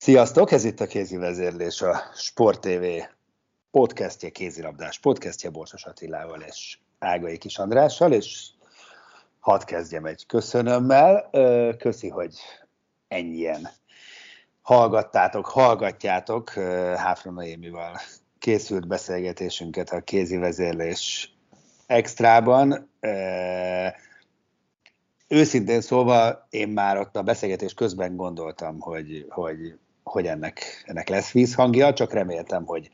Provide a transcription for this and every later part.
Sziasztok, ez itt a kézi vezérlés, a Sport TV podcastje, kézilabdás podcastje Borsos Attilával és Ágai Kis Andrással, és hadd kezdjem egy köszönömmel. Köszi, hogy ennyien hallgattátok, hallgatjátok Háfra Noémival készült beszélgetésünket a kézi vezérlés extrában. Őszintén szólva, én már ott a beszélgetés közben gondoltam, hogy, hogy, hogy ennek, ennek lesz vízhangja, csak reméltem, hogy,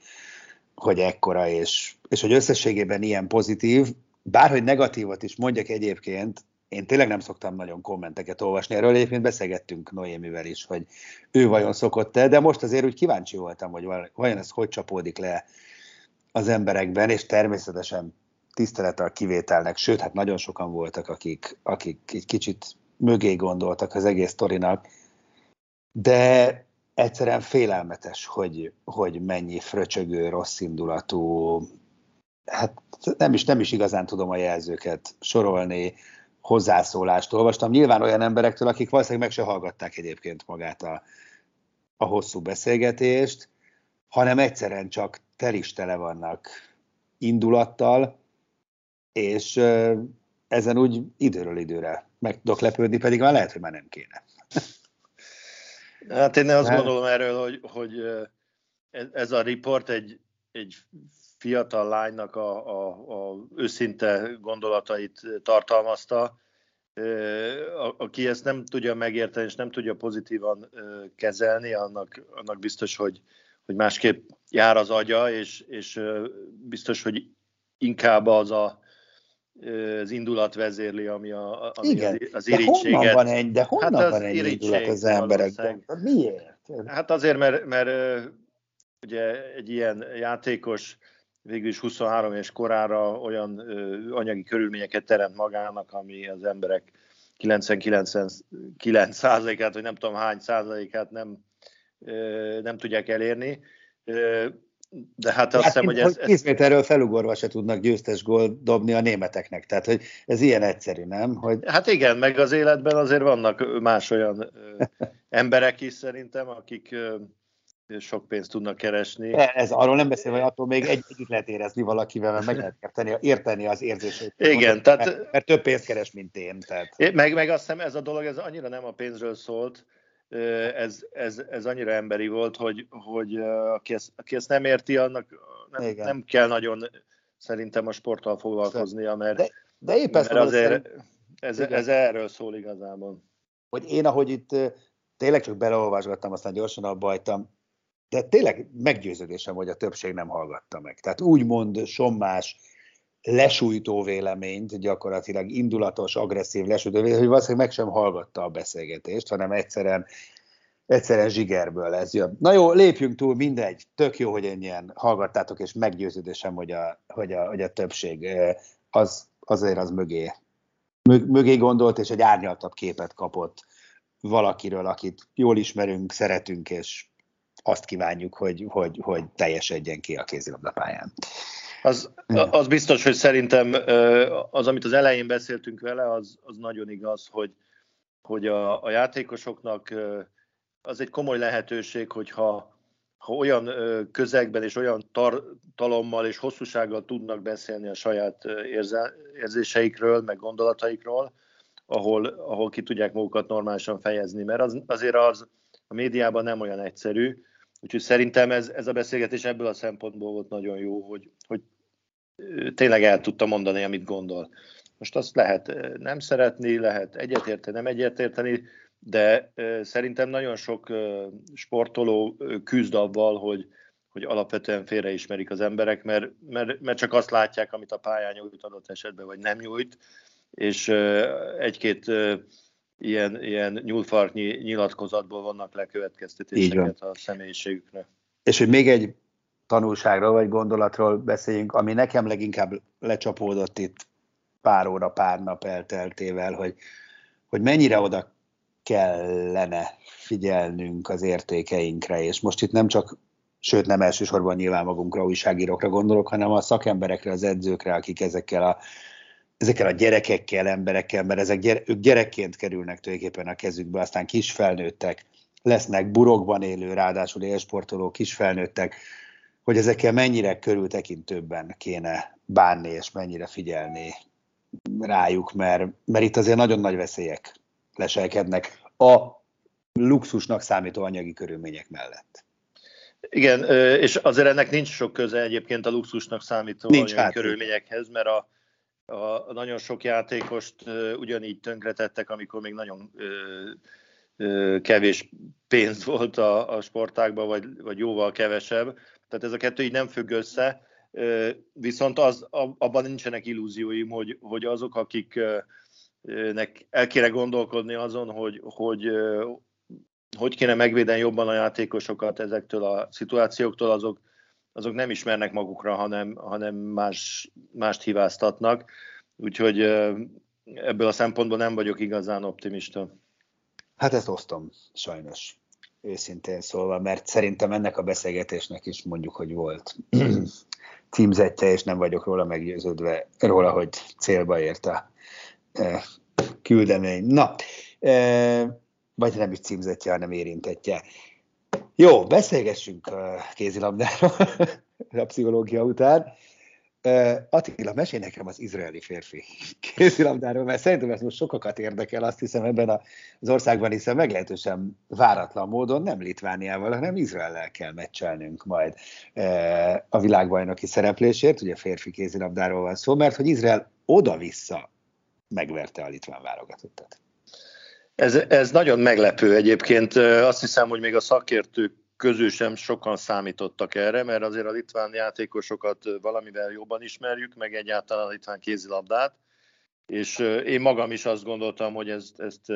hogy ekkora, és, és hogy összességében ilyen pozitív, bárhogy negatívat is mondjak egyébként, én tényleg nem szoktam nagyon kommenteket olvasni. Erről, egyébként beszélgettünk Noémivel is, hogy ő vajon szokott-e, de most azért úgy kíváncsi voltam, hogy vajon ez hogy csapódik le az emberekben, és természetesen tisztelet a kivételnek, sőt, hát nagyon sokan voltak, akik, akik egy kicsit mögé gondoltak az egész sztorinak, de egyszerűen félelmetes, hogy, hogy mennyi fröcsögő, rossz indulatú, hát nem is, nem is igazán tudom a jelzőket sorolni, hozzászólást olvastam. Nyilván olyan emberektől, akik valószínűleg meg se hallgatták egyébként magát a, a hosszú beszélgetést, hanem egyszerűen csak tel tele vannak indulattal, és ezen úgy időről időre meg tudok lepődni, pedig már lehet, hogy már nem kéne. Hát én azt gondolom erről, hogy, hogy ez a riport egy, egy fiatal lánynak a, a, a őszinte gondolatait tartalmazta, aki ezt nem tudja megérteni, és nem tudja pozitívan kezelni, annak, annak biztos, hogy, hogy másképp jár az agya, és, és biztos, hogy inkább az a, az indulat vezérli, ami, a, ami Igen, az, az irítséget. De honnan van egy, de honnan hát van egy indulat az emberekben? Miért? Hát azért, mert, mert ugye egy ilyen játékos végül is 23 és korára olyan anyagi körülményeket teremt magának, ami az emberek 99 százalékát, vagy nem tudom hány százalékát nem, nem tudják elérni. De hát azt hát, hiszem, hogy ez... 10 méterről felugorva se tudnak győztes gól dobni a németeknek, tehát hogy ez ilyen egyszerű, nem? Hogy... Hát igen, meg az életben azért vannak más olyan emberek is szerintem, akik sok pénzt tudnak keresni. De ez arról nem beszél, hogy attól még egy, együtt lehet érezni valakivel, mert meg lehet érteni, érteni az érzését. Igen, mondani, tehát... Mert, mert, több pénzt keres, mint én. Tehát... Meg, meg azt hiszem, ez a dolog, ez annyira nem a pénzről szólt, ez, ez, ez annyira emberi volt, hogy, hogy aki, ezt, aki ezt nem érti, annak nem, nem kell nagyon szerintem a sporttal foglalkoznia, mert, de, de épp mert azért ez, ez erről szól igazából. Hogy én, ahogy itt tényleg csak beleolvasgattam, aztán gyorsan abba hagytam, de tényleg meggyőződésem, hogy a többség nem hallgatta meg. Tehát úgymond sommás, lesújtó véleményt, gyakorlatilag indulatos, agresszív lesújtó véleményt, hogy valószínűleg meg sem hallgatta a beszélgetést, hanem egyszerűen, egyszerűen zsigerből ez jön. Na jó, lépjünk túl, mindegy, tök jó, hogy ennyien hallgattátok, és meggyőződésem, hogy a, hogy a, hogy a többség az, azért az mögé, mögé gondolt, és egy árnyaltabb képet kapott valakiről, akit jól ismerünk, szeretünk, és azt kívánjuk, hogy, hogy, hogy teljesedjen ki a kézilabdapályán. Az, az biztos, hogy szerintem az, amit az elején beszéltünk vele, az, az nagyon igaz, hogy, hogy a, a játékosoknak az egy komoly lehetőség, hogyha ha olyan közegben és olyan tartalommal és hosszúsággal tudnak beszélni a saját érze, érzéseikről, meg gondolataikról, ahol, ahol ki tudják magukat normálisan fejezni, mert az, azért az a médiában nem olyan egyszerű, Úgyhogy szerintem ez, ez a beszélgetés ebből a szempontból volt nagyon jó, hogy, hogy tényleg el tudta mondani, amit gondol. Most azt lehet nem szeretni, lehet egyetérteni, nem egyetérteni, de szerintem nagyon sok sportoló küzd avval, hogy, hogy alapvetően félreismerik az emberek, mert, mert, mert csak azt látják, amit a pályán nyújt adott esetben, vagy nem nyújt, és egy-két ilyen, ilyen nyúlfarknyi nyilatkozatból vannak lekövetkeztetéseket a személyiségükre. És hogy még egy tanulságról vagy gondolatról beszéljünk, ami nekem leginkább lecsapódott itt pár óra, pár nap elteltével, hogy, hogy mennyire oda kellene figyelnünk az értékeinkre, és most itt nem csak, sőt nem elsősorban nyilván magunkra, újságírókra gondolok, hanem a szakemberekre, az edzőkre, akik ezekkel a, ezekkel a gyerekekkel, emberekkel, mert ezek gyere, ők gyerekként kerülnek tulajdonképpen a kezükbe, aztán kisfelnőttek, lesznek burokban élő, ráadásul élsportoló kisfelnőttek, hogy ezekkel mennyire körültekintőbben kéne bánni, és mennyire figyelni rájuk, mert, mert itt azért nagyon nagy veszélyek leselkednek a luxusnak számító anyagi körülmények mellett. Igen, és azért ennek nincs sok köze egyébként a luxusnak számító nincs anyagi hát. körülményekhez, mert a, a, nagyon sok játékost ugyanígy tönkretettek, amikor még nagyon kevés pénz volt a, a sportákban, vagy, vagy jóval kevesebb. Tehát ez a kettő így nem függ össze, viszont az, abban nincsenek illúzióim, hogy, hogy azok, akiknek el kéne gondolkodni azon, hogy, hogy hogy kéne megvédeni jobban a játékosokat ezektől a szituációktól, azok, azok nem ismernek magukra, hanem, hanem más, mást hibáztatnak. Úgyhogy ebből a szempontból nem vagyok igazán optimista. Hát ezt osztom, sajnos őszintén szólva, mert szerintem ennek a beszélgetésnek is mondjuk, hogy volt címzetje, és nem vagyok róla meggyőződve róla, hogy célba ért a e, küldemény. Na, e, vagy nem is címzetje, hanem érintetje. Jó, beszélgessünk a kézilabdáról a pszichológia után. Attila, mesélj nekem az izraeli férfi kézilabdáról, mert szerintem ez most sokakat érdekel, azt hiszem ebben az országban, hiszen meglehetősen váratlan módon nem Litvániával, hanem Izraellel kell meccselnünk majd a világbajnoki szereplésért, ugye férfi kézilabdáról van szó, mert hogy Izrael oda-vissza megverte a litván válogatottat. Ez, ez nagyon meglepő egyébként. Azt hiszem, hogy még a szakértők közül sem sokan számítottak erre, mert azért a litván játékosokat valamivel jobban ismerjük, meg egyáltalán a litván kézilabdát, és én magam is azt gondoltam, hogy ezt, ezt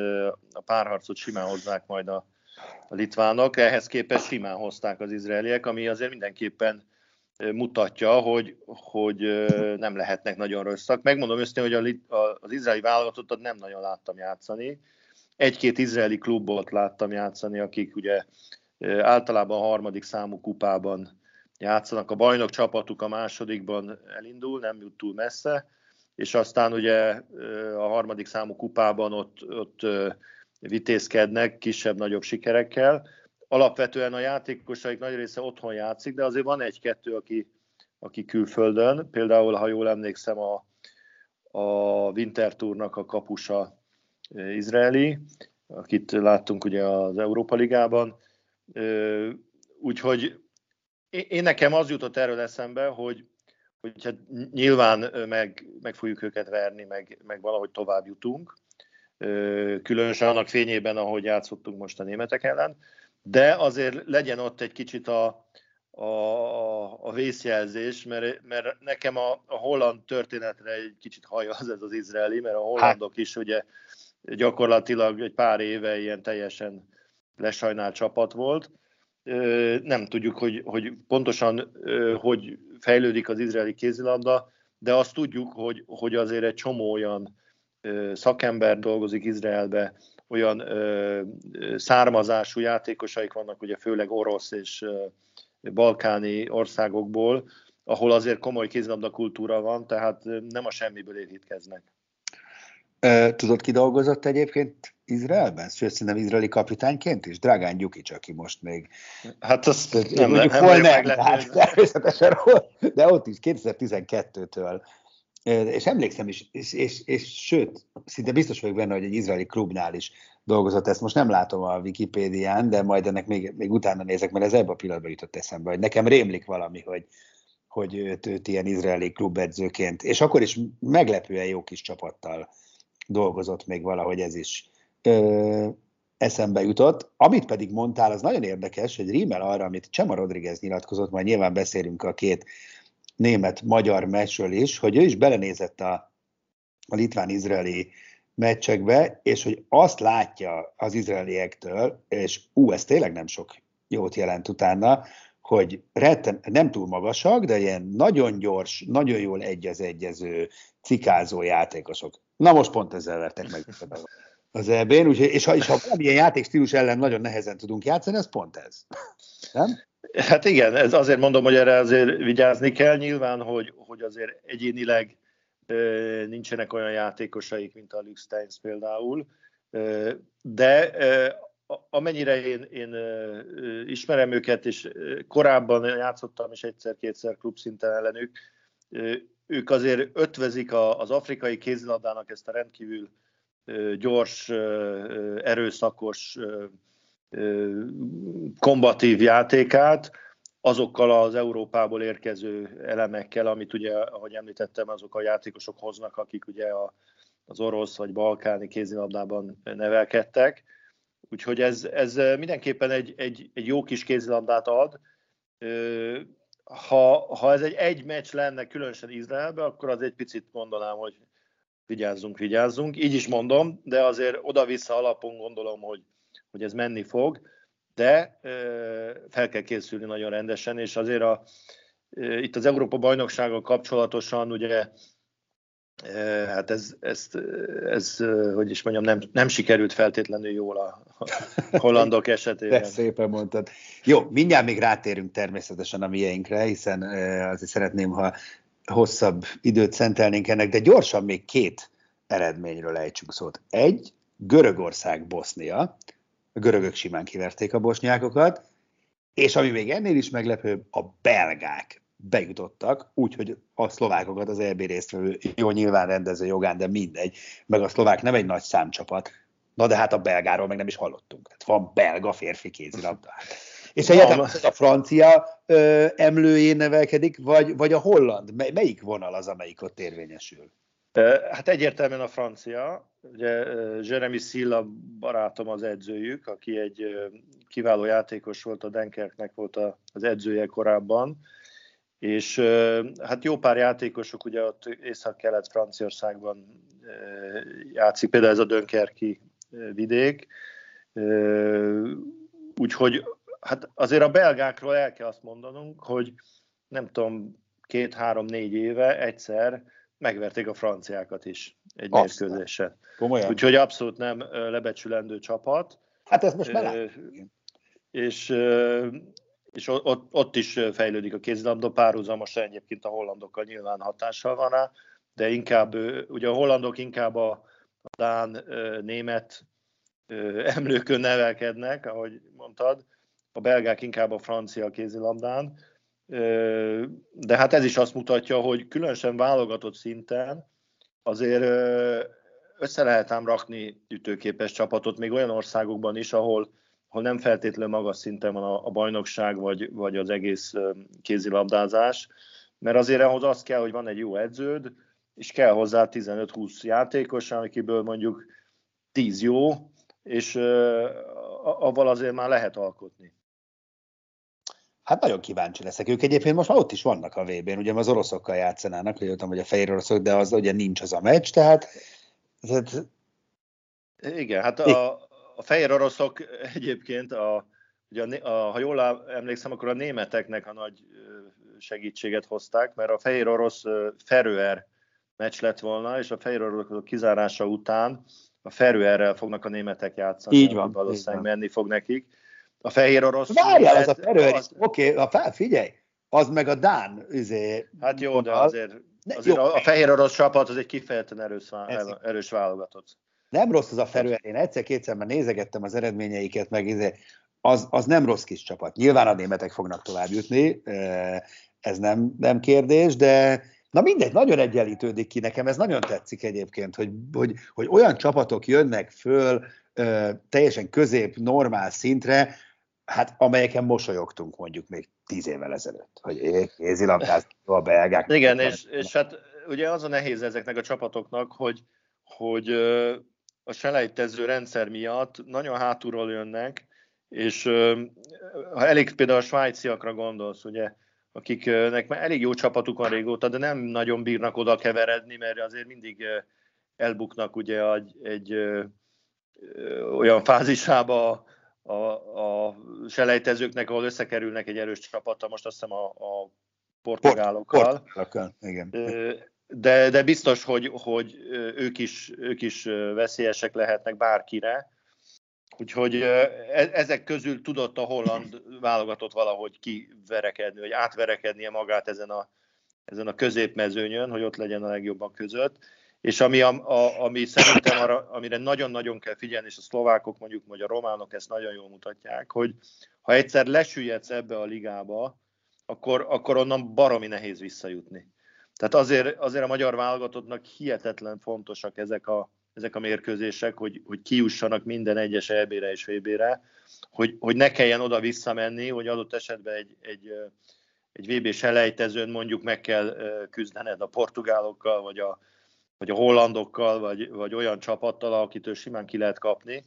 a párharcot simán hozzák majd a, a litvánok, ehhez képest simán hozták az izraeliek, ami azért mindenképpen mutatja, hogy, hogy nem lehetnek nagyon rosszak. Megmondom őszintén, hogy a, a, az izraeli válogatottat nem nagyon láttam játszani. Egy-két izraeli klubot láttam játszani, akik ugye általában harmadik számú kupában játszanak. A bajnok csapatuk a másodikban elindul, nem jut túl messze, és aztán ugye a harmadik számú kupában ott, ott vitézkednek kisebb-nagyobb sikerekkel. Alapvetően a játékosaik nagy része otthon játszik, de azért van egy-kettő, aki, aki külföldön. Például, ha jól emlékszem, a, a Winter Tournak a kapusa izraeli, akit láttunk ugye az Európa Ligában, Úgyhogy én nekem az jutott erről eszembe, hogy, hogy hát nyilván meg, meg fogjuk őket verni, meg, meg valahogy tovább jutunk, különösen annak fényében, ahogy játszottunk most a németek ellen, de azért legyen ott egy kicsit a, a, a vészjelzés, mert, mert nekem a, a holland történetre egy kicsit hajaz ez az izraeli, mert a hollandok is ugye gyakorlatilag egy pár éve ilyen teljesen lesajnált csapat volt. Nem tudjuk, hogy, hogy pontosan hogy fejlődik az izraeli kézilabda, de azt tudjuk, hogy, hogy azért egy csomó olyan szakember dolgozik Izraelbe, olyan származású játékosaik vannak, ugye főleg orosz és balkáni országokból, ahol azért komoly kézilabda kultúra van, tehát nem a semmiből építkeznek. Tudod, ki dolgozott egyébként Izraelben? Sőt, szerintem izraeli kapitányként is? Drágán Gyukics, aki most még... Hát azt nem, nem, mondjuk nem, hol nem, nem hát természetesen hol, de ott is 2012-től. És emlékszem is, és, és, és sőt, szinte biztos vagyok benne, hogy egy izraeli klubnál is dolgozott. Ezt most nem látom a Wikipédián, de majd ennek még, még utána nézek, mert ez ebben a pillanatban jutott eszembe, hogy nekem rémlik valami, hogy, hogy őt, őt ilyen izraeli klubedzőként, és akkor is meglepően jó kis csapattal dolgozott még valahogy ez is ö, eszembe jutott. Amit pedig mondtál, az nagyon érdekes, hogy rímel arra, amit Csema Rodriguez nyilatkozott, majd nyilván beszélünk a két német-magyar meccsről is, hogy ő is belenézett a, a litván-izraeli meccsekbe, és hogy azt látja az izraeliektől, és ú, ez tényleg nem sok jót jelent utána, hogy retten, nem túl magasak, de ilyen nagyon gyors, nagyon jól egy az egyező, cikázó játékosok. Na most pont ezzel vertek meg az EB-n, úgyhogy, és ha, és ha valamilyen játékstílus ellen nagyon nehezen tudunk játszani, az pont ez. Nem? Hát igen, ez azért mondom, hogy erre azért vigyázni kell nyilván, hogy, hogy azért egyénileg nincsenek olyan játékosaik, mint a Luke például, de amennyire én, én ismerem őket, és korábban játszottam is egyszer-kétszer klubszinten ellenük, ők azért ötvezik az afrikai kézilabdának ezt a rendkívül gyors, erőszakos, kombatív játékát, azokkal az Európából érkező elemekkel, amit ugye, ahogy említettem, azok a játékosok hoznak, akik ugye a, az orosz vagy balkáni kézilabdában nevelkedtek. Úgyhogy ez, ez mindenképpen egy, egy, egy jó kis kézilabdát ad. Ha, ha ez egy egy meccs lenne, különösen Izraelbe, akkor az egy picit mondanám, hogy vigyázzunk, vigyázzunk. Így is mondom, de azért oda-vissza alapon gondolom, hogy, hogy ez menni fog de fel kell készülni nagyon rendesen, és azért a, itt az Európa bajnoksággal kapcsolatosan ugye hát ez, ez, ez, hogy is mondjam, nem, nem sikerült feltétlenül jól a hollandok esetében. De szépen mondtad. Jó, mindjárt még rátérünk természetesen a mieinkre, hiszen azért szeretném, ha hosszabb időt szentelnénk ennek, de gyorsan még két eredményről ejtsünk szót. Egy, Görögország, Bosznia, a görögök simán kiverték a bosnyákokat, és ami még ennél is meglepőbb, a belgák bejutottak, úgyhogy a szlovákokat az EB résztvevő, jó nyilván rendező jogán, de mindegy, meg a szlovák nem egy nagy számcsapat, na de hát a belgáról meg nem is hallottunk. Tehát van belga férfi kézilabda. És egyáltalán a francia ö, emlőjén nevelkedik, vagy, vagy a holland? Melyik vonal az, amelyik ott érvényesül? Hát egyértelműen a francia. Ugye Jeremy Silla barátom az edzőjük, aki egy kiváló játékos volt, a Denkerknek volt az edzője korábban, és hát jó pár játékosok ugye ott észak-kelet Franciaországban játszik, például ez a Dönkerki vidék, úgyhogy hát azért a belgákról el kell azt mondanunk, hogy nem tudom, két-három-négy éve egyszer megverték a franciákat is egy mérkőzésen. Úgyhogy abszolút nem lebecsülendő csapat. Hát ezt most már És, és ott, ott is fejlődik a kézilabda párhuzamosan, egyébként a hollandokkal nyilván hatással van rá, de inkább, ugye a hollandok inkább a, a dán, német emlőkön nevelkednek, ahogy mondtad, a belgák inkább a francia kézilabdán, de hát ez is azt mutatja, hogy különösen válogatott szinten azért össze lehet ám rakni ütőképes csapatot, még olyan országokban is, ahol, ahol nem feltétlenül magas szinten van a, a bajnokság, vagy, vagy az egész kézilabdázás, mert azért ahhoz az kell, hogy van egy jó edződ, és kell hozzá 15-20 játékos, akiből mondjuk 10 jó, és avval azért már lehet alkotni. Hát nagyon kíváncsi leszek. Ők egyébként most már ott is vannak a VB-n, ugye az oroszokkal játszanának, hogy jöttem, hogy a fehér oroszok, de az ugye nincs az a meccs, tehát... tehát... Igen, hát a, a fehér oroszok egyébként, a, ugye a, a, ha jól emlékszem, akkor a németeknek a nagy segítséget hozták, mert a fehér orosz Ferőer meccs lett volna, és a fehér oroszok kizárása után a Ferőerrel fognak a németek játszani. Így van. Valószínűleg menni fog nekik a fehér orosz. Várjál, az a ferőr, az... oké, okay, figyelj, az meg a Dán üzé. Hát jó, de azért, azért jó. a fehér orosz csapat az egy kifejezetten erős, erős válogatott. Nem rossz az a ferőer, én egyszer-kétszer már nézegettem az eredményeiket, meg izé, az, az nem rossz kis csapat. Nyilván a németek fognak tovább jutni, ez nem, nem kérdés, de, Na mindegy, nagyon egyenlítődik ki nekem, ez nagyon tetszik egyébként, hogy, hogy, hogy olyan csapatok jönnek föl teljesen közép, normál szintre, hát amelyeken mosolyogtunk mondjuk még tíz évvel ezelőtt, hogy kézilabdázni a belgák. Igen, és, és hát ugye az a nehéz ezeknek a csapatoknak, hogy, hogy a selejtező rendszer miatt nagyon hátulról jönnek, és ha elég például a svájciakra gondolsz, ugye, akiknek már elég jó csapatuk van régóta, de nem nagyon bírnak oda keveredni, mert azért mindig elbuknak ugye egy, egy olyan fázisába a, a selejtezőknek, ahol összekerülnek egy erős csapattal, most azt hiszem a, a portugálokkal. Port, igen. De, de biztos, hogy, hogy ők, is, ők is veszélyesek lehetnek bárkire. Úgyhogy e, ezek közül tudott a holland válogatott valahogy kiverekedni, vagy átverekednie magát ezen a, ezen a középmezőnyön, hogy ott legyen a legjobban között. És ami, a, a, ami szerintem arra, amire nagyon-nagyon kell figyelni, és a szlovákok mondjuk, vagy a románok ezt nagyon jól mutatják, hogy ha egyszer lesüllyedsz ebbe a ligába, akkor, akkor onnan baromi nehéz visszajutni. Tehát azért, azért a magyar válogatottnak hihetetlen fontosak ezek a, ezek a mérkőzések, hogy, hogy kiussanak minden egyes EB-re és VB-re, hogy, hogy ne kelljen oda visszamenni, hogy adott esetben egy, egy, egy VB-s elejtezőn mondjuk meg kell küzdened a portugálokkal, vagy a, vagy a hollandokkal, vagy, vagy olyan csapattal, akitől simán ki lehet kapni,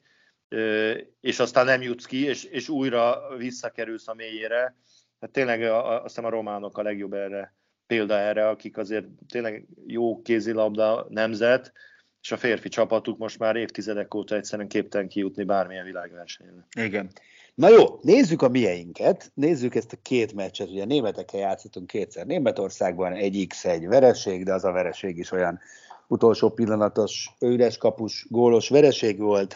és aztán nem jutsz ki, és, és újra visszakerülsz a mélyére. Hát tényleg azt hiszem a románok a legjobb erre, példa erre, akik azért tényleg jó kézilabda nemzet, és a férfi csapatuk most már évtizedek óta egyszerűen képtelen kijutni bármilyen világversenyre. Igen. Na jó, nézzük a mieinket, nézzük ezt a két meccset, ugye németekkel játszottunk kétszer Németországban, egy x egy vereség, de az a vereség is olyan utolsó pillanatos üres kapus gólos vereség volt.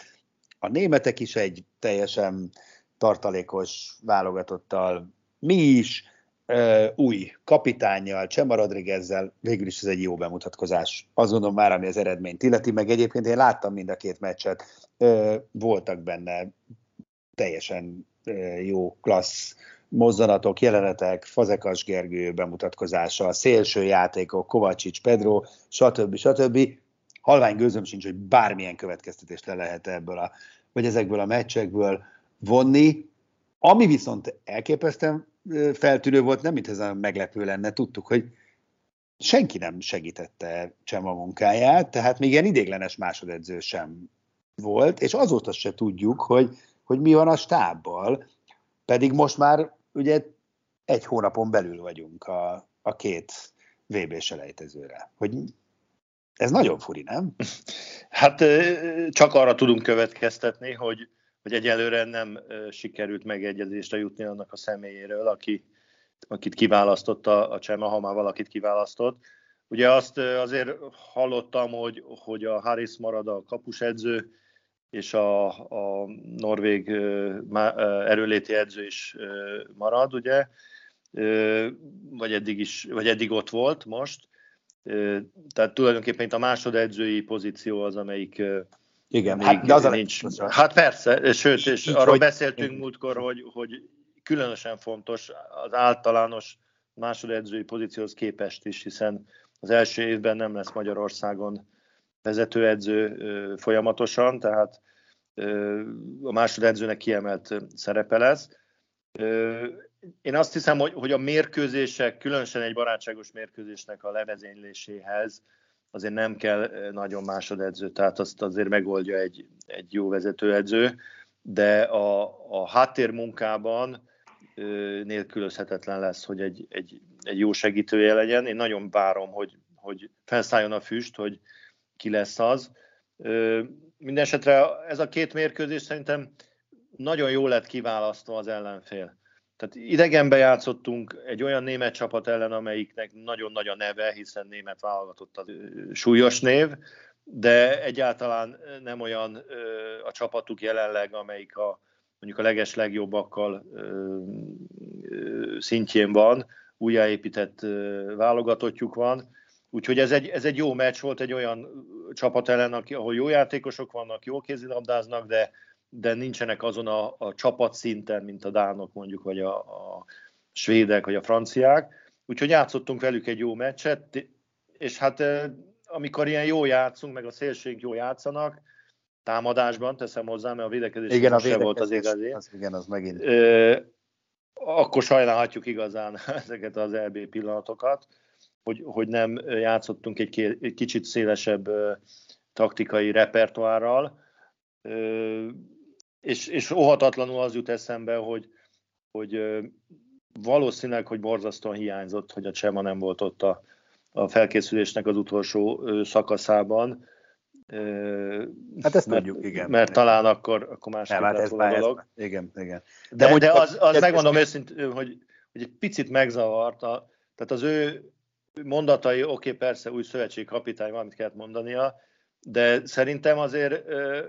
A németek is egy teljesen tartalékos válogatottal, mi is, új kapitányjal, Csema Rodriguezzel, végül is ez egy jó bemutatkozás. Azt gondolom már, ami az eredményt illeti, meg egyébként én láttam mind a két meccset, voltak benne teljesen jó klassz mozzanatok, jelenetek, Fazekas Gergő bemutatkozása, szélső játékok, Kovacsics, Pedro, stb. stb. Halvány gőzöm sincs, hogy bármilyen következtetést le lehet ebből a, vagy ezekből a meccsekből vonni. Ami viszont elképesztően feltűnő volt, nem mint ez a meglepő lenne, tudtuk, hogy senki nem segítette Csema munkáját, tehát még ilyen idéglenes másodedző sem volt, és azóta se tudjuk, hogy, hogy mi van a stábbal, pedig most már ugye egy hónapon belül vagyunk a, a két VB selejtezőre. Hogy ez nagyon furi, nem? Hát csak arra tudunk következtetni, hogy, hogy egyelőre nem sikerült megegyezésre jutni annak a személyéről, aki, akit kiválasztotta a Csema, ha már valakit kiválasztott. Ugye azt azért hallottam, hogy, hogy a Harris marad a kapusedző, és a, a norvég erőléti edző is marad, ugye, vagy eddig, is, vagy eddig ott volt most. Tehát tulajdonképpen itt a másodedzői pozíció az, amelyik igen, hát, de az nincs. A hát persze, sőt, és így, arról hogy... beszéltünk múltkor, hogy, hogy különösen fontos az általános másodedzői pozícióhoz képest is, hiszen az első évben nem lesz Magyarországon vezetőedző folyamatosan, tehát a másodedzőnek kiemelt szerepe lesz. Én azt hiszem, hogy, hogy a mérkőzések, különösen egy barátságos mérkőzésnek a levezényléséhez azért nem kell nagyon másodedző, tehát azt azért megoldja egy, egy jó vezetőedző, de a, a háttérmunkában nélkülözhetetlen lesz, hogy egy, egy, egy jó segítője legyen. Én nagyon várom, hogy, hogy felszálljon a füst, hogy ki lesz az. Mindenesetre ez a két mérkőzés szerintem nagyon jól lett kiválasztva az ellenfél. Tehát idegenbe játszottunk egy olyan német csapat ellen, amelyiknek nagyon nagy a neve, hiszen német válogatott az súlyos név, de egyáltalán nem olyan a csapatuk jelenleg, amelyik a, mondjuk a leges legjobbakkal szintjén van, újjáépített válogatottjuk van, Úgyhogy ez egy, ez egy jó meccs volt, egy olyan csapat ellen, ahol jó játékosok vannak, jó kézilabdáznak, de, de nincsenek azon a, a csapat szinten, mint a dánok mondjuk, vagy a, a svédek, vagy a franciák. Úgyhogy játszottunk velük egy jó meccset, és hát amikor ilyen jó játszunk, meg a szélségünk jó játszanak, támadásban teszem hozzá, mert a védekezés igen, a védekezés volt az igazi. Az, igen, az megint. Ö, akkor sajnálhatjuk igazán ezeket az LB pillanatokat, hogy, hogy nem játszottunk egy, egy kicsit szélesebb taktikai repertoárral, és, és óhatatlanul az jut eszembe, hogy, hogy valószínűleg, hogy borzasztóan hiányzott, hogy a Csema nem volt ott a, a felkészülésnek az utolsó szakaszában. Hát ezt mert, tudjuk, igen. Mert talán akkor, akkor másképp hát lett volna a dolog. Ez, igen, igen. De, de, de az, az megmondom őszintén, hogy, hogy egy picit megzavarta, tehát az ő mondatai, oké, okay, persze új szövetségkapitány, valamit kellett mondania, de szerintem azért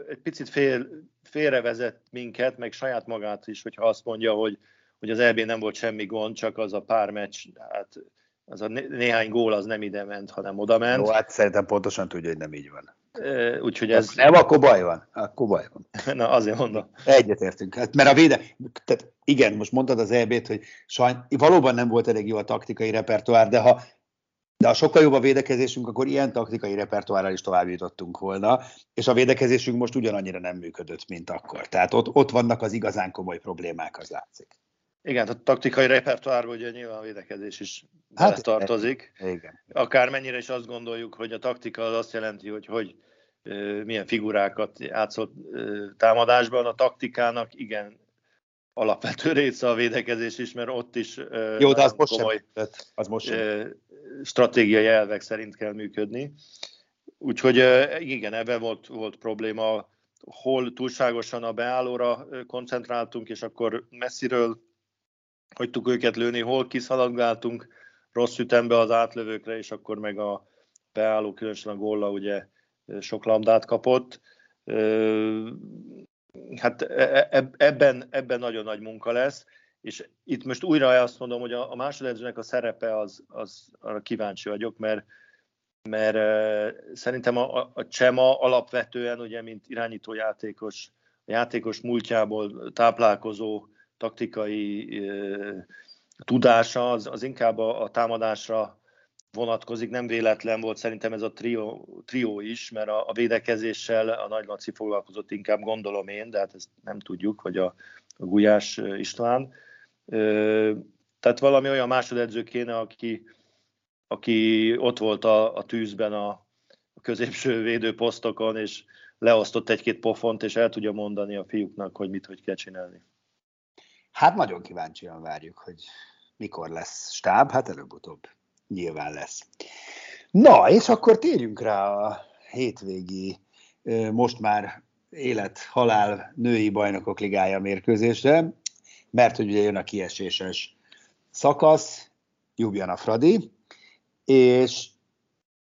egy picit fél, félrevezet minket, meg saját magát is, hogyha azt mondja, hogy, hogy az EB nem volt semmi gond, csak az a pár meccs, hát az a néhány gól az nem ide ment, hanem oda ment. Jó, hát szerintem pontosan tudja, hogy nem így van. Úgyhogy ez... Nem, akkor baj van. Akkor baj van. Na, azért mondom. Egyetértünk. Hát, mert a véde... Tehát igen, most mondtad az EB-t, hogy sajn... valóban nem volt elég jó a taktikai repertoár, de ha de ha sokkal jobb a védekezésünk, akkor ilyen taktikai repertoárral is tovább jutottunk volna, és a védekezésünk most ugyanannyira nem működött, mint akkor. Tehát ott, ott vannak az igazán komoly problémák, az látszik. Igen, a taktikai repertoárban ugye nyilván a védekezés is hát, tartozik. Igen. Akármennyire is azt gondoljuk, hogy a taktika az azt jelenti, hogy hogy milyen figurákat játszott támadásban, a taktikának igen alapvető része a védekezés is, mert ott is Jó, de az most komoly sem, az most sem. Stratégiai elvek szerint kell működni. Úgyhogy igen, ebben volt, volt probléma, hol túlságosan a beállóra koncentráltunk, és akkor messziről hagytuk őket lőni, hol kiszaladgáltunk rossz ütembe az átlövőkre, és akkor meg a beálló, különösen a gólla ugye sok labdát kapott. Hát e, e, ebben, ebben nagyon nagy munka lesz, és itt most újra azt mondom, hogy a, a másodedzőnek a szerepe az, az arra kíváncsi vagyok, mert mert szerintem a, a Csema alapvetően, ugye, mint irányító játékos, a játékos múltjából táplálkozó taktikai tudása az, az inkább a, a támadásra vonatkozik, nem véletlen volt szerintem ez a trió, trió is, mert a, a védekezéssel a Nagy Laci foglalkozott inkább, gondolom én, de hát ezt nem tudjuk, hogy a, a Gulyás István. Tehát valami olyan másodedző kéne, aki, aki ott volt a, a tűzben a, a középső védőposztokon, és leosztott egy-két pofont, és el tudja mondani a fiúknak, hogy mit, hogy kell csinálni. Hát nagyon kíváncsian várjuk, hogy mikor lesz stáb, hát előbb-utóbb nyilván lesz. Na, és akkor térjünk rá a hétvégi, most már élet-halál női bajnokok ligája mérkőzésre, mert hogy ugye jön a kieséses szakasz, a Fradi, és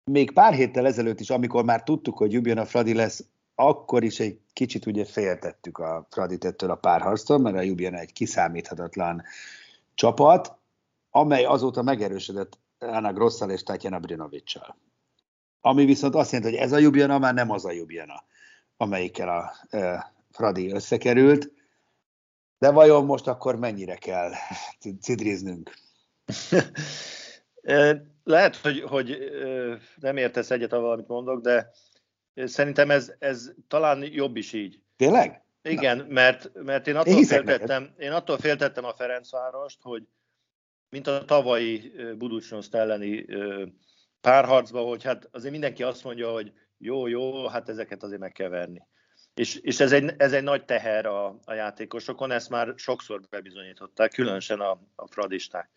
még pár héttel ezelőtt is, amikor már tudtuk, hogy a Fradi lesz, akkor is egy kicsit ugye féltettük a Fradit ettől a párharctól, mert a Ljubljana egy kiszámíthatatlan csapat, amely azóta megerősödött Anna Grosszal és Tatjana Brinovicsal. Ami viszont azt jelenti, hogy ez a Ljubljana már nem az a Ljubljana, amelyikkel a e, Fradi összekerült, de vajon most akkor mennyire kell cidriznünk? Lehet, hogy, hogy nem értesz egyet a valamit mondok, de Szerintem ez, ez talán jobb is így. Tényleg? Igen, Na. mert, mert én, attól én, féltettem, én attól féltettem a Ferencvárost, hogy mint a tavalyi Buducsnoszt elleni párharcban, hogy hát azért mindenki azt mondja, hogy jó, jó, hát ezeket azért meg kell verni. És, és ez, egy, ez egy nagy teher a, a játékosokon, ezt már sokszor bebizonyították, különösen a, a fradisták.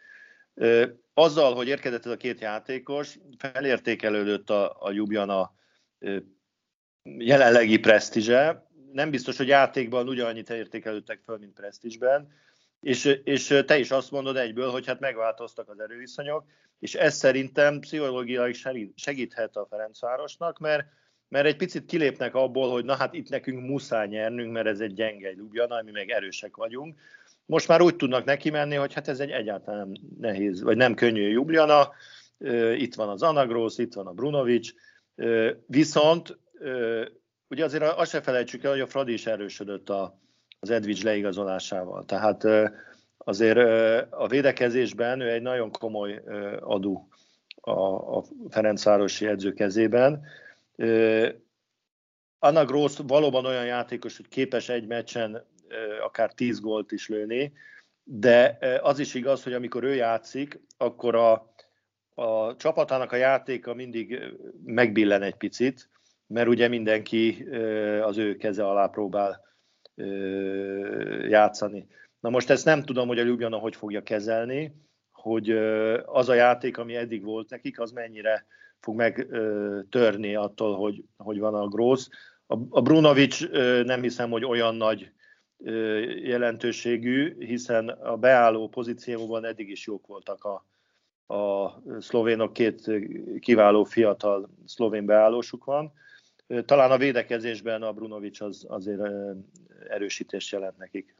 Azzal, hogy érkezett ez a két játékos, felértékelődött a, a Jubjana jelenlegi presztízse. Nem biztos, hogy játékban ugyanannyit értékelődtek föl, mint presztízsben, és, és te is azt mondod egyből, hogy hát megváltoztak az erőviszonyok, és ez szerintem pszichológiai segíthet a Ferencvárosnak, mert, mert egy picit kilépnek abból, hogy na hát itt nekünk muszáj nyernünk, mert ez egy gyenge Ljubljana, mi meg erősek vagyunk. Most már úgy tudnak neki menni, hogy hát ez egy egyáltalán nehéz, vagy nem könnyű Ljubljana, itt van az Anagrósz, itt van a Brunovics, viszont ugye azért azt se felejtsük el, hogy a Fradi is erősödött a, az Edvics leigazolásával. Tehát azért a védekezésben ő egy nagyon komoly adó a, a Ferencvárosi edző kezében. Anna Gross valóban olyan játékos, hogy képes egy meccsen akár 10 gólt is lőni, de az is igaz, hogy amikor ő játszik, akkor a, a csapatának a játéka mindig megbillen egy picit, mert ugye mindenki az ő keze alá próbál játszani. Na most ezt nem tudom, hogy a Ljubljana hogy fogja kezelni, hogy az a játék, ami eddig volt nekik, az mennyire fog megtörni attól, hogy, hogy van a Grósz. A Brunovic nem hiszem, hogy olyan nagy jelentőségű, hiszen a beálló pozícióban eddig is jók voltak a, a szlovénok, két kiváló fiatal szlovén beállósuk van. Talán a védekezésben a Brunovic az azért erősítést jelent nekik.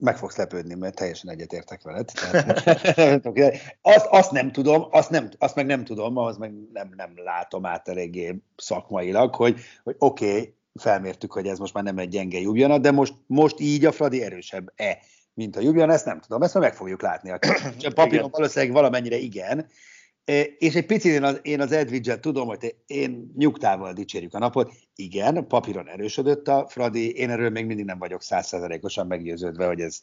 Meg fogsz lepődni, mert teljesen egyetértek veled. Tehát, azt, azt nem tudom, azt, nem, azt meg nem tudom, ahhoz meg nem, nem látom át eléggé szakmailag, hogy, hogy oké, okay, felmértük, hogy ez most már nem egy gyenge Jubjana, de most, most így a Fradi erősebb-e, mint a Jubjana, ezt nem tudom, ezt meg fogjuk látni. A papíron valószínűleg valamennyire igen, és egy picit én az, én az Edwidge-et tudom, hogy én nyugtával dicsérjük a napot. Igen, papíron erősödött a Fradi, én erről még mindig nem vagyok százszerzalékosan meggyőződve, hogy ez,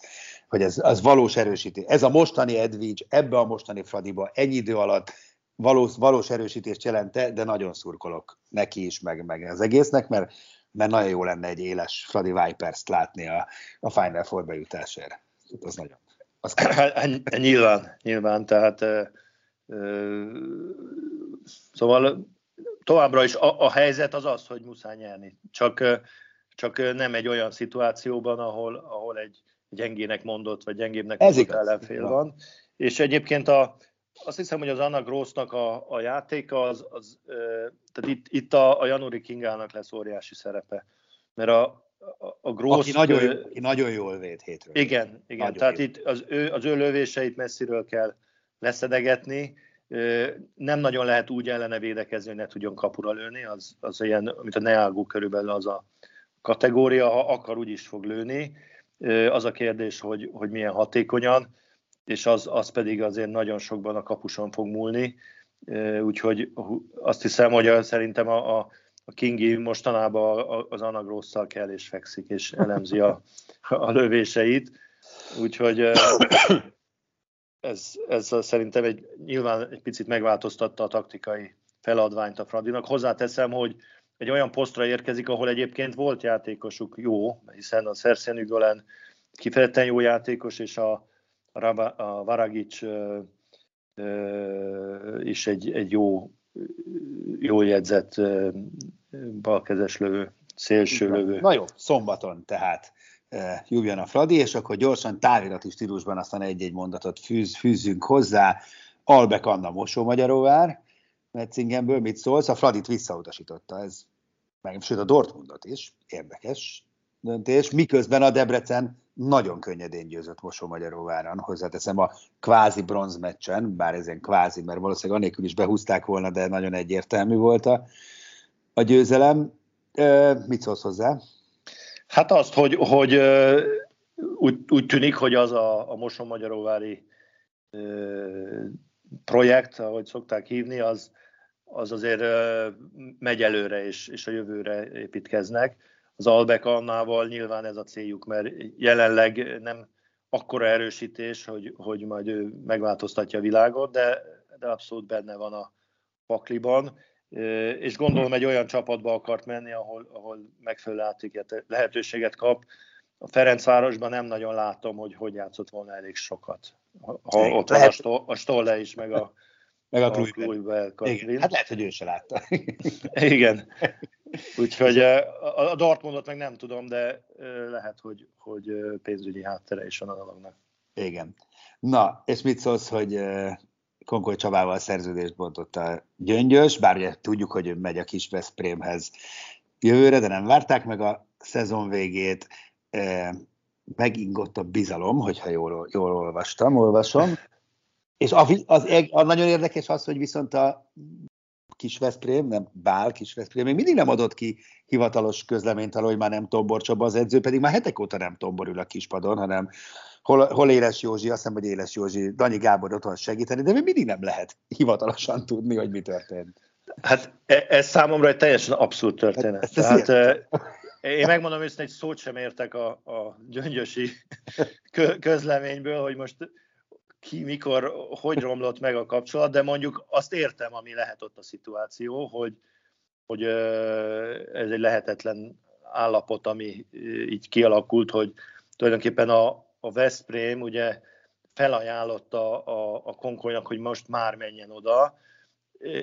hogy ez az valós erősítés. Ez a mostani Edwidge, ebbe a mostani Fradiba ennyi idő alatt valós, valós erősítést jelente, de nagyon szurkolok neki is, meg, meg az egésznek, mert, mert nagyon jó lenne egy éles Fradi Vipers-t látni a, a Final Four bejutásért. Az nagyon. Az nyilván, nyilván, tehát Szóval továbbra is a, a helyzet az az, hogy muszáj nyerni. Csak, csak nem egy olyan szituációban, ahol, ahol egy gyengének mondott, vagy gyengébbnek Ez mondott ellenfél van. van. És egyébként a, azt hiszem, hogy az Anna Grossnak a, a játéka, az, az tehát itt, itt a, a Januri Kingának lesz óriási szerepe. Mert a, a, a Gross... Aki nagyon, aki nagyon jól véd hétről. Igen, igen. Nagyon tehát jó. itt az ő, az ő lövéseit messziről kell leszedegetni. Nem nagyon lehet úgy ellene védekezni, hogy ne tudjon kapura lőni, az, az ilyen, mint a Neagu körülbelül az a kategória, ha akar, úgy is fog lőni. Az a kérdés, hogy, hogy milyen hatékonyan, és az, az pedig azért nagyon sokban a kapuson fog múlni. Úgyhogy azt hiszem, hogy szerintem a, a, a Kingi mostanában az Anagrosszal kell és fekszik, és elemzi a, a lövéseit. Úgyhogy ez, ez szerintem egy, nyilván egy picit megváltoztatta a taktikai feladványt a Fradinak. Hozzáteszem, hogy egy olyan posztra érkezik, ahol egyébként volt játékosuk jó, hiszen a Szerszén Ügolen kifejezetten jó játékos, és a, a, a Varagic ö, ö, is egy, egy jó, jó jegyzett balkezes lövő, szélső lövő. Na jó, szombaton tehát Julian a Fradi, és akkor gyorsan távirati stílusban aztán egy-egy mondatot fűz, fűzzünk hozzá. Albek Anna Mosó Magyaróvár, Metzingenből mit szólsz? A Fradit visszautasította, ez meg, sőt a Dortmundot is, érdekes döntés, miközben a Debrecen nagyon könnyedén győzött Mosó Magyaróváron, hozzáteszem a kvázi bronzmeccsen, bár ezen kvázi, mert valószínűleg anélkül is behúzták volna, de nagyon egyértelmű volt a, a győzelem. E, mit szólsz hozzá? Hát azt, hogy, hogy úgy, úgy tűnik, hogy az a, a Moson-Magyaróvári projekt, ahogy szokták hívni, az, az azért megy előre, és, és a jövőre építkeznek. Az Albek annával nyilván ez a céljuk, mert jelenleg nem akkora erősítés, hogy, hogy majd ő megváltoztatja a világot, de, de abszolút benne van a pakliban és gondolom egy olyan csapatba akart menni, ahol, ahol megfelelő lehetőséget kap. A Ferencvárosban nem nagyon látom, hogy hogy játszott volna elég sokat. Ha ott van a, Sto- a Stolle is, meg a, meg a, a Igen, hát lehet, hogy ő se látta. Igen. Úgyhogy a Dortmundot meg nem tudom, de lehet, hogy, hogy pénzügyi háttere is van a dolognak. Igen. Na, és mit szólsz, hogy Konkoly Csabával szerződést bontott a Gyöngyös, bár ugye tudjuk, hogy ő megy a kis Veszprémhez jövőre, de nem várták meg a szezon végét. Megingott a bizalom, hogyha jól, jól olvastam, olvasom. És a, az, a nagyon érdekes az, hogy viszont a kis Veszprém, nem Bál kis Veszprém, még mindig nem adott ki hivatalos közleményt arról, hogy már nem Tombor Csaba az edző, pedig már hetek óta nem Tombor ül a kispadon, hanem hol, hol Éles Józsi, azt hiszem, hogy Éles Józsi, Danyi Gábor otthon segíteni, de még mindig nem lehet hivatalosan tudni, hogy mi történt. Hát e, ez számomra egy teljesen abszurd történet. Ez Tehát, én megmondom őszintén, egy szót sem értek a, a gyöngyösi közleményből, hogy most ki, mikor, hogy romlott meg a kapcsolat, de mondjuk azt értem, ami lehet ott a szituáció, hogy, hogy ez egy lehetetlen állapot, ami így kialakult, hogy tulajdonképpen a, a Veszprém ugye felajánlotta a, a Konkolynak, hogy most már menjen oda,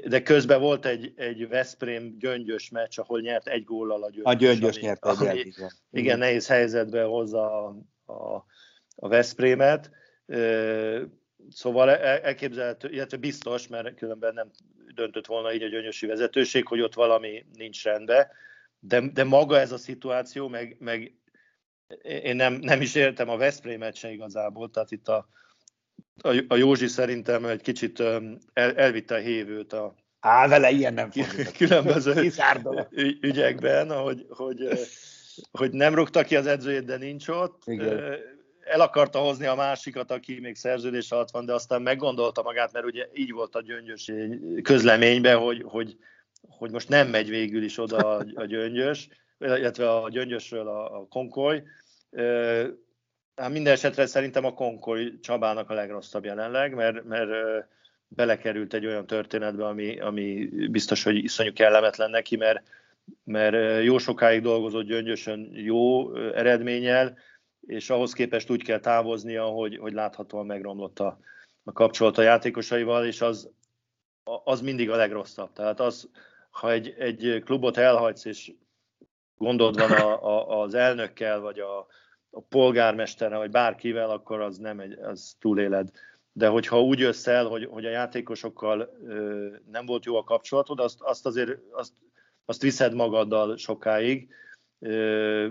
de közben volt egy, egy Veszprém gyöngyös meccs, ahol nyert egy góllal a gyöngyös. A gyöngyös ami, nyert egy ami, igen. igen, nehéz helyzetbe hozza a, a, a Veszprémet. Szóval e, elképzelhető, illetve biztos, mert különben nem döntött volna így a gyöngyösi vezetőség, hogy ott valami nincs rendben, de, de maga ez a szituáció, meg, meg én nem, nem is értem a Veszprémet se igazából, tehát itt a, a, a Józsi szerintem egy kicsit el, elvitte a hévőt a Á, vele ilyen nem különböző ügyekben, hogy, hogy, hogy nem rúgta ki az edzőjét, de nincs ott. Igen. El akarta hozni a másikat, aki még szerződés alatt van, de aztán meggondolta magát, mert ugye így volt a gyöngyös közleményben, hogy, hogy, hogy most nem megy végül is oda a, a gyöngyös, illetve a gyöngyösről a, a konkoly, Hát minden esetre szerintem a Konkoly Csabának a legrosszabb jelenleg, mert, mert belekerült egy olyan történetbe, ami, ami biztos, hogy iszonyú kellemetlen neki, mert, mert jó sokáig dolgozott gyöngyösön jó eredménnyel, és ahhoz képest úgy kell távoznia, hogy, hogy láthatóan megromlott a, a kapcsolat a játékosaival, és az, az mindig a legrosszabb. Tehát az, ha egy, egy klubot elhagysz, és gondod van a, a, az elnökkel, vagy a, a polgármesterrel, vagy bárkivel, akkor az nem egy, az túléled. De hogyha úgy jössz hogy, hogy a játékosokkal ö, nem volt jó a kapcsolatod, azt, azt azért azt, azt viszed magaddal sokáig. Ö,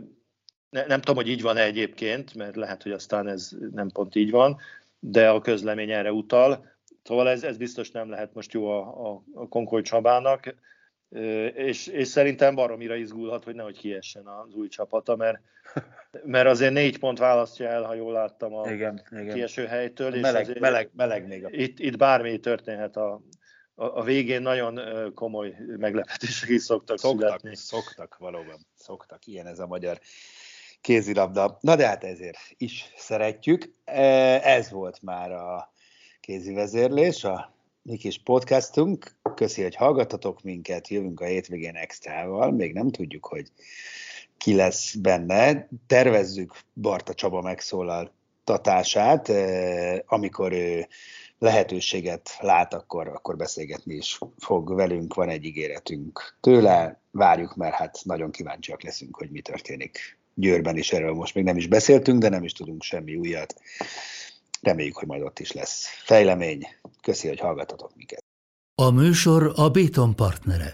ne, nem tudom, hogy így van-e egyébként, mert lehet, hogy aztán ez nem pont így van, de a közlemény erre utal. Szóval ez, ez biztos nem lehet most jó a, a, a Konkoly Csabának és, és szerintem baromira izgulhat, hogy nehogy kiessen az új csapata, mert, mert azért négy pont választja el, ha jól láttam a igen, igen. kieső helytől. És meleg, meleg, meleg még. Itt, itt bármi történhet a, a, a végén nagyon komoly meglepetések is szoktak, szoktak születni. Szoktak, valóban. Szoktak. Ilyen ez a magyar kézilabda. Na de hát ezért is szeretjük. Ez volt már a kézi vezérlés, a mi kis podcastunk. Köszi, hogy hallgattatok minket, jövünk a hétvégén extrával, még nem tudjuk, hogy ki lesz benne. Tervezzük Barta Csaba megszólaltatását, amikor ő lehetőséget lát, akkor, akkor beszélgetni is fog velünk, van egy ígéretünk tőle, várjuk, mert hát nagyon kíváncsiak leszünk, hogy mi történik Győrben is, erről most még nem is beszéltünk, de nem is tudunk semmi újat. Reméljük, hogy majd ott is lesz fejlemény. Köszi, hogy hallgatatok minket. A műsor a Béton partnere.